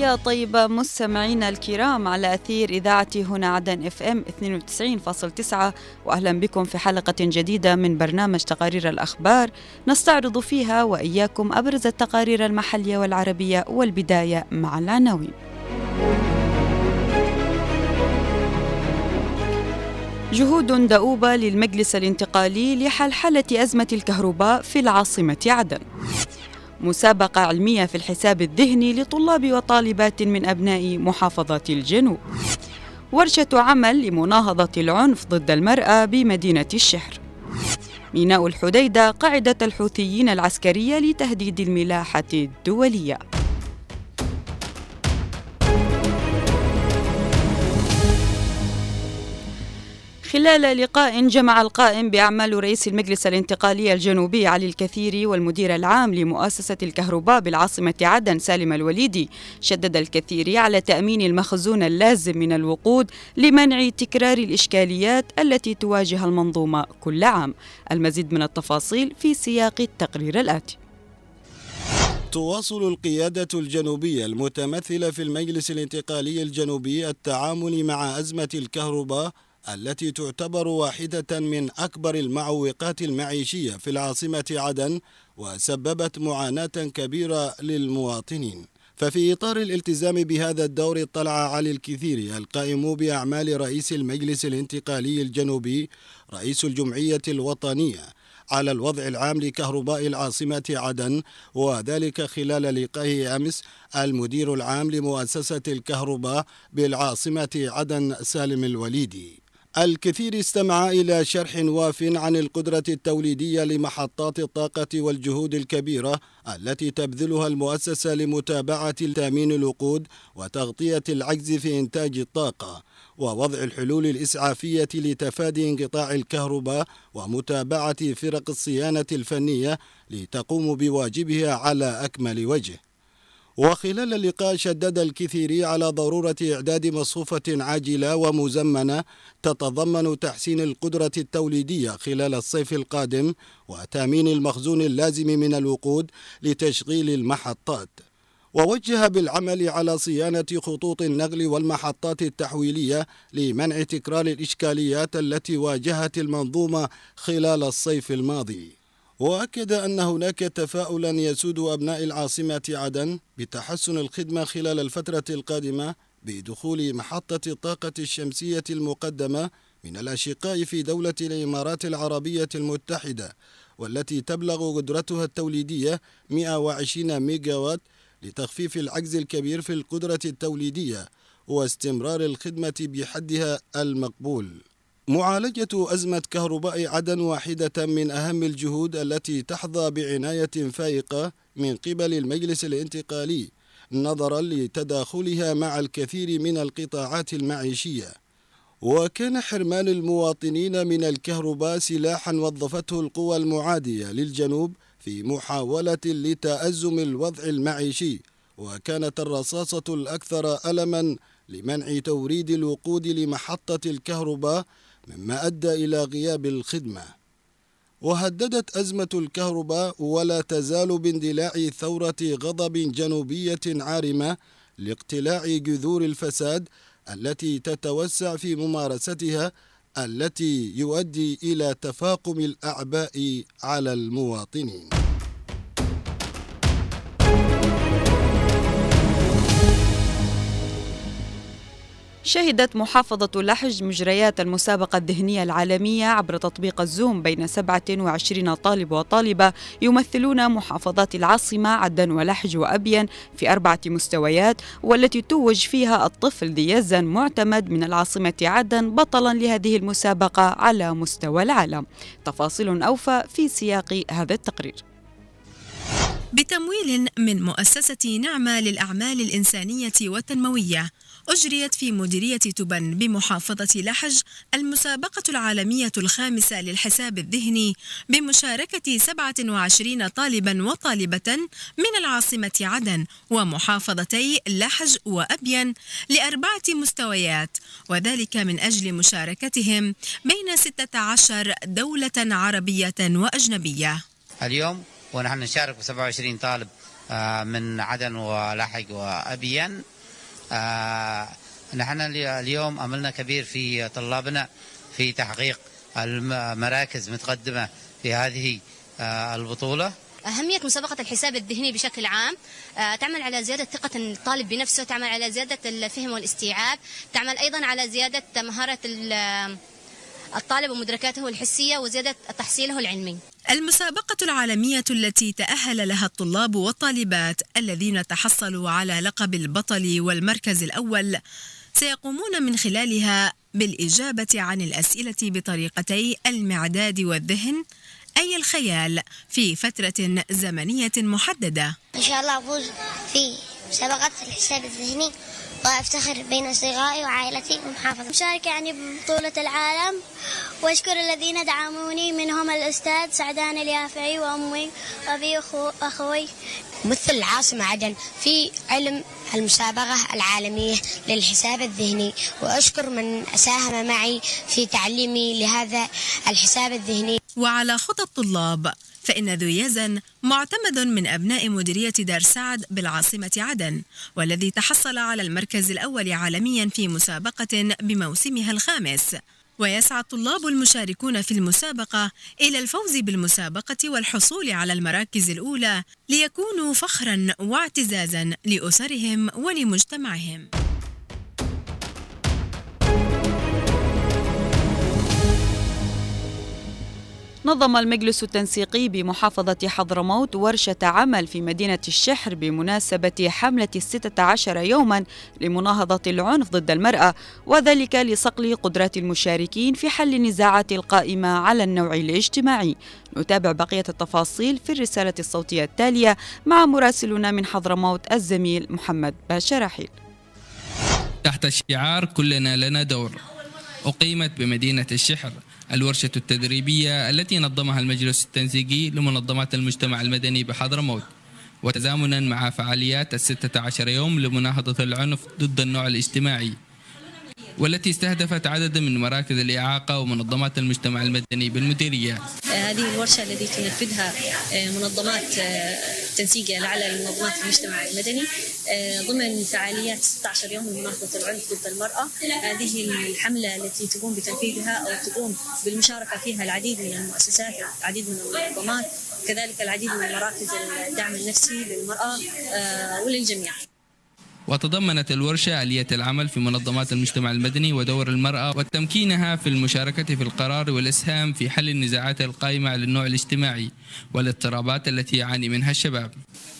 تحية طيبة مستمعينا الكرام على أثير إذاعة هنا عدن إف إم 92.9 وأهلا بكم في حلقة جديدة من برنامج تقارير الأخبار نستعرض فيها وإياكم أبرز التقارير المحلية والعربية والبداية مع العناوين. جهود دؤوبة للمجلس الانتقالي لحلحلة أزمة الكهرباء في العاصمة عدن. مسابقة علمية في الحساب الذهني لطلاب وطالبات من أبناء محافظات الجنوب. ورشة عمل لمناهضة العنف ضد المرأة بمدينة الشحر. ميناء الحديدة قاعدة الحوثيين العسكرية لتهديد الملاحة الدولية. خلال لقاء جمع القائم بأعمال رئيس المجلس الانتقالي الجنوبي علي الكثيري والمدير العام لمؤسسة الكهرباء بالعاصمة عدن سالم الوليدي شدد الكثيري على تأمين المخزون اللازم من الوقود لمنع تكرار الإشكاليات التي تواجه المنظومة كل عام. المزيد من التفاصيل في سياق التقرير الآتي. تواصل القيادة الجنوبية المتمثلة في المجلس الانتقالي الجنوبي التعامل مع أزمة الكهرباء التي تعتبر واحدة من أكبر المعوقات المعيشية في العاصمة عدن وسببت معاناة كبيرة للمواطنين. ففي إطار الالتزام بهذا الدور اطلع علي الكثير القائم بأعمال رئيس المجلس الانتقالي الجنوبي رئيس الجمعية الوطنية على الوضع العام لكهرباء العاصمة عدن وذلك خلال لقائه أمس المدير العام لمؤسسة الكهرباء بالعاصمة عدن سالم الوليدي. الكثير استمع إلى شرح واف عن القدرة التوليدية لمحطات الطاقة والجهود الكبيرة التي تبذلها المؤسسة لمتابعة تأمين الوقود وتغطية العجز في إنتاج الطاقة ووضع الحلول الإسعافية لتفادي انقطاع الكهرباء ومتابعة فرق الصيانة الفنية لتقوم بواجبها على أكمل وجه. وخلال اللقاء شدد الكثير على ضرورة إعداد مصفوفة عاجلة ومزمنة تتضمن تحسين القدرة التوليدية خلال الصيف القادم وتأمين المخزون اللازم من الوقود لتشغيل المحطات. ووجه بالعمل على صيانة خطوط النقل والمحطات التحويلية لمنع تكرار الإشكاليات التي واجهت المنظومة خلال الصيف الماضي. وأكد أن هناك تفاؤلا يسود أبناء العاصمة عدن بتحسن الخدمة خلال الفترة القادمة بدخول محطة الطاقة الشمسية المقدمة من الأشقاء في دولة الإمارات العربية المتحدة والتي تبلغ قدرتها التوليدية 120 ميجاوات لتخفيف العجز الكبير في القدرة التوليدية واستمرار الخدمة بحدها المقبول. معالجة أزمة كهرباء عدن واحدة من أهم الجهود التي تحظى بعناية فائقة من قبل المجلس الانتقالي نظرا لتداخلها مع الكثير من القطاعات المعيشية. وكان حرمان المواطنين من الكهرباء سلاحا وظفته القوى المعادية للجنوب في محاولة لتأزم الوضع المعيشي وكانت الرصاصة الأكثر ألما لمنع توريد الوقود لمحطة الكهرباء مما أدى إلى غياب الخدمة. وهددت أزمة الكهرباء ولا تزال باندلاع ثورة غضب جنوبية عارمة لاقتلاع جذور الفساد التي تتوسع في ممارستها التي يؤدي إلى تفاقم الأعباء على المواطنين. شهدت محافظة لحج مجريات المسابقة الذهنية العالمية عبر تطبيق الزوم بين 27 طالب وطالبة يمثلون محافظات العاصمة عدن ولحج وأبين في أربعة مستويات والتي توج فيها الطفل ديزن معتمد من العاصمة عدن بطلا لهذه المسابقة على مستوى العالم. تفاصيل أوفى في سياق هذا التقرير. بتمويل من مؤسسة نعمة للأعمال الإنسانية والتنموية. أجريت في مديرية تبن بمحافظة لحج المسابقة العالمية الخامسة للحساب الذهني بمشاركة 27 طالبا وطالبة من العاصمة عدن ومحافظتي لحج وأبين لأربعة مستويات وذلك من أجل مشاركتهم بين 16 دولة عربية وأجنبية. اليوم ونحن نشارك ب 27 طالب من عدن ولحق وأبين نحن اليوم أملنا كبير في طلابنا في تحقيق المراكز متقدمة في هذه البطولة. أهمية مسابقة الحساب الذهني بشكل عام آه، تعمل على زيادة ثقة الطالب بنفسه تعمل على زيادة الفهم والاستيعاب تعمل أيضا على زيادة مهارة الطالب ومدركاته الحسية وزيادة تحصيله العلمي. المسابقة العالمية التي تأهل لها الطلاب والطالبات الذين تحصلوا على لقب البطل والمركز الأول سيقومون من خلالها بالإجابة عن الأسئلة بطريقتي المعداد والذهن أي الخيال في فترة زمنية محددة. إن شاء الله أفوز. في مسابقة الحساب الذهني وأفتخر بين أصدقائي وعائلتي ومحافظة مشاركة يعني ببطولة العالم وأشكر الذين دعموني منهم الأستاذ سعدان اليافعي وأمي وأبي وأخوي مثل العاصمة عدن في علم المسابقة العالمية للحساب الذهني وأشكر من ساهم معي في تعليمي لهذا الحساب الذهني. وعلى خطى الطلاب فإن ذو يزن معتمد من أبناء مديرية دار سعد بالعاصمة عدن والذي تحصل على المركز الأول عالميا في مسابقة بموسمها الخامس. ويسعى الطلاب المشاركون في المسابقة إلى الفوز بالمسابقة والحصول على المراكز الأولى ليكونوا فخرا واعتزازا لأسرهم ولمجتمعهم. نظم المجلس التنسيقي بمحافظة حضرموت ورشة عمل في مدينة الشحر بمناسبة حملة الستة عشر يوما لمناهضة العنف ضد المرأة وذلك لصقل قدرات المشاركين في حل النزاعات القائمة على النوع الاجتماعي. نتابع بقية التفاصيل في الرسالة الصوتية التالية مع مراسلنا من حضرموت الزميل محمد باشا رحيل تحت شعار كلنا لنا دور أقيمت بمدينة الشحر الورشة التدريبية التي نظمها المجلس التنسيقي لمنظمات المجتمع المدني بحضرموت. وتزامنا مع فعاليات الستة عشر يوم لمناهضة العنف ضد النوع الاجتماعي والتي استهدفت عددا من مراكز الإعاقة ومنظمات المجتمع المدني بالمديرية هذه الورشة التي تنفذها منظمات آه، تنسيقية على منظمات المجتمع المدني. آه، ضمن فعاليات 16 يوم لمناهضة العنف ضد المرأة. هذه الحملة التي تقوم بتنفيذها أو تقوم بالمشاركة فيها العديد من المؤسسات العديد من المنظمات كذلك العديد من مراكز الدعم النفسي للمرأة وللجميع. وتضمنت الورشة آلية العمل في منظمات المجتمع المدني ودور المرأة وتمكينها في المشاركة في القرار والإسهام في حل النزاعات القائمة على النوع الاجتماعي والاضطرابات التي يعاني منها الشباب.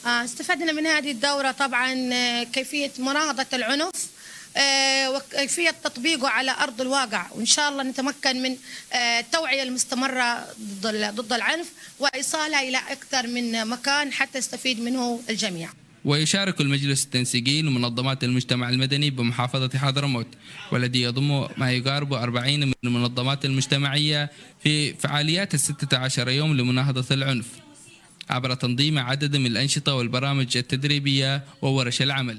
آه، استفدنا من هذه الدورة طبعا آه، كيفية مناهضة العنف آه، وكيفية تطبيقه على أرض الواقع. وإن شاء الله نتمكن من التوعية المستمرة ضد العنف وإيصالها إلى أكثر من مكان حتى يستفيد منه الجميع. ويشارك المجلس التنسيقي لمنظمات المجتمع المدني بمحافظة حضرموت والذي يضم ما يقارب 40 من المنظمات المجتمعية في فعاليات الستة عشر يوم لمناهضة العنف عبر تنظيم عدد من الأنشطة والبرامج التدريبية وورش العمل.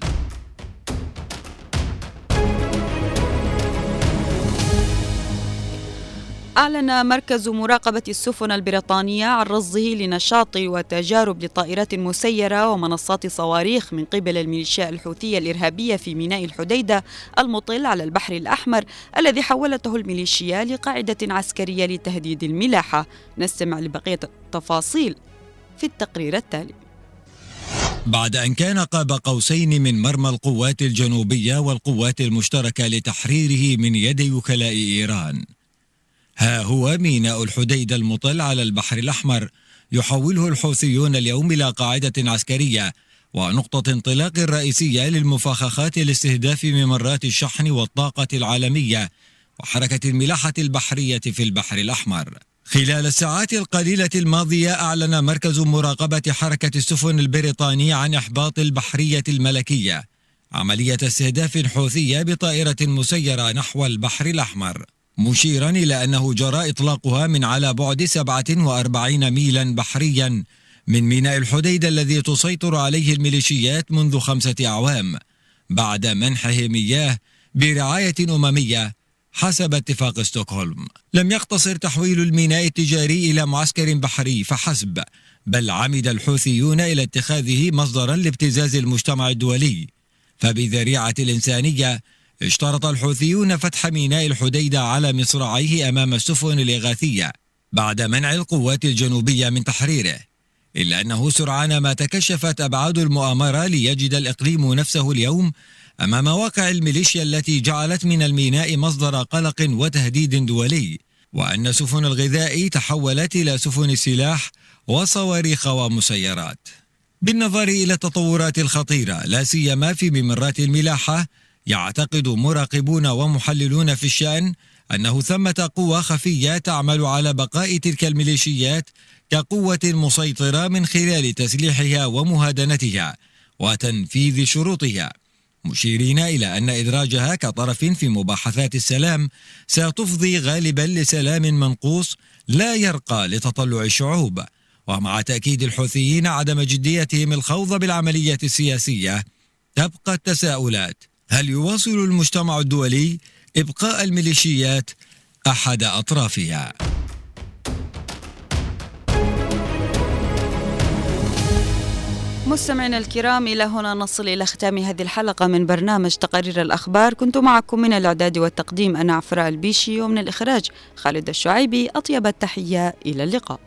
أعلن مركز مراقبة السفن البريطانية عن رصده لنشاط وتجارب لطائرات مسيرة ومنصات صواريخ من قبل الميليشيا الحوثية الإرهابية في ميناء الحديدة المطل على البحر الأحمر الذي حولته الميليشيا لقاعدة عسكرية لتهديد الملاحة. نستمع لبقية التفاصيل في التقرير التالي. بعد أن كان قاب قوسين من مرمى القوات الجنوبية والقوات المشتركة لتحريره من يد وكلاء إيران. ها هو ميناء الحديدة المطل على البحر الأحمر. يحوله الحوثيون اليوم إلى قاعدة عسكرية. ونقطة انطلاق رئيسية للمفاخخات لاستهداف ممرات الشحن والطاقة العالمية وحركة الملاحة البحرية في البحر الأحمر. خلال الساعات القليلة الماضية أعلن مركز مراقبة حركة السفن البريطاني عن إحباط البحرية الملكية. عملية استهداف حوثية بطائرة مسيرة نحو البحر الأحمر. مشيرا إلى أنه جرى إطلاقها من على بعد 47 ميلا بحريا من ميناء الحديدة الذي تسيطر عليه الميليشيات منذ خمسة أعوام بعد منحه مياه برعاية أممية حسب اتفاق ستوكهولم. لم يقتصر تحويل الميناء التجاري إلى معسكر بحري فحسب بل عمد الحوثيون إلى اتخاذه مصدرا لابتزاز المجتمع الدولي. فبذريعة الإنسانية اشترط الحوثيون فتح ميناء الحديدة على مصراعيه أمام السفن الإغاثية بعد منع القوات الجنوبية من تحريره إلا أنه سرعان ما تكشفت أبعاد المؤامرة ليجد الإقليم نفسه اليوم أمام واقع الميليشيا التي جعلت من الميناء مصدر قلق وتهديد دولي وأن سفن الغذاء تحولت إلى سفن السلاح وصواريخ ومسيرات. بالنظر إلى التطورات الخطيرة لا سيما في ممرات الملاحة يعتقد مراقبون ومحللون في الشأن أنه ثمة قوى خفية تعمل على بقاء تلك الميليشيات كقوة مسيطرة من خلال تسليحها ومهادنتها وتنفيذ شروطها. مشيرين إلى أن إدراجها كطرف في مباحثات السلام ستفضي غالبا لسلام منقوص لا يرقى لتطلع الشعوب. ومع تأكيد الحوثيين عدم جديتهم الخوض بالعملية السياسية تبقى التساؤلات هل يواصل المجتمع الدولي إبقاء الميليشيات أحد أطرافها؟ مستمعينا الكرام إلى هنا نصل إلى ختام هذه الحلقة من برنامج تقارير الأخبار. كنت معكم من الإعداد والتقديم أنا عفراء البيشي ومن الإخراج خالد الشعيبي. أطيب التحية إلى اللقاء.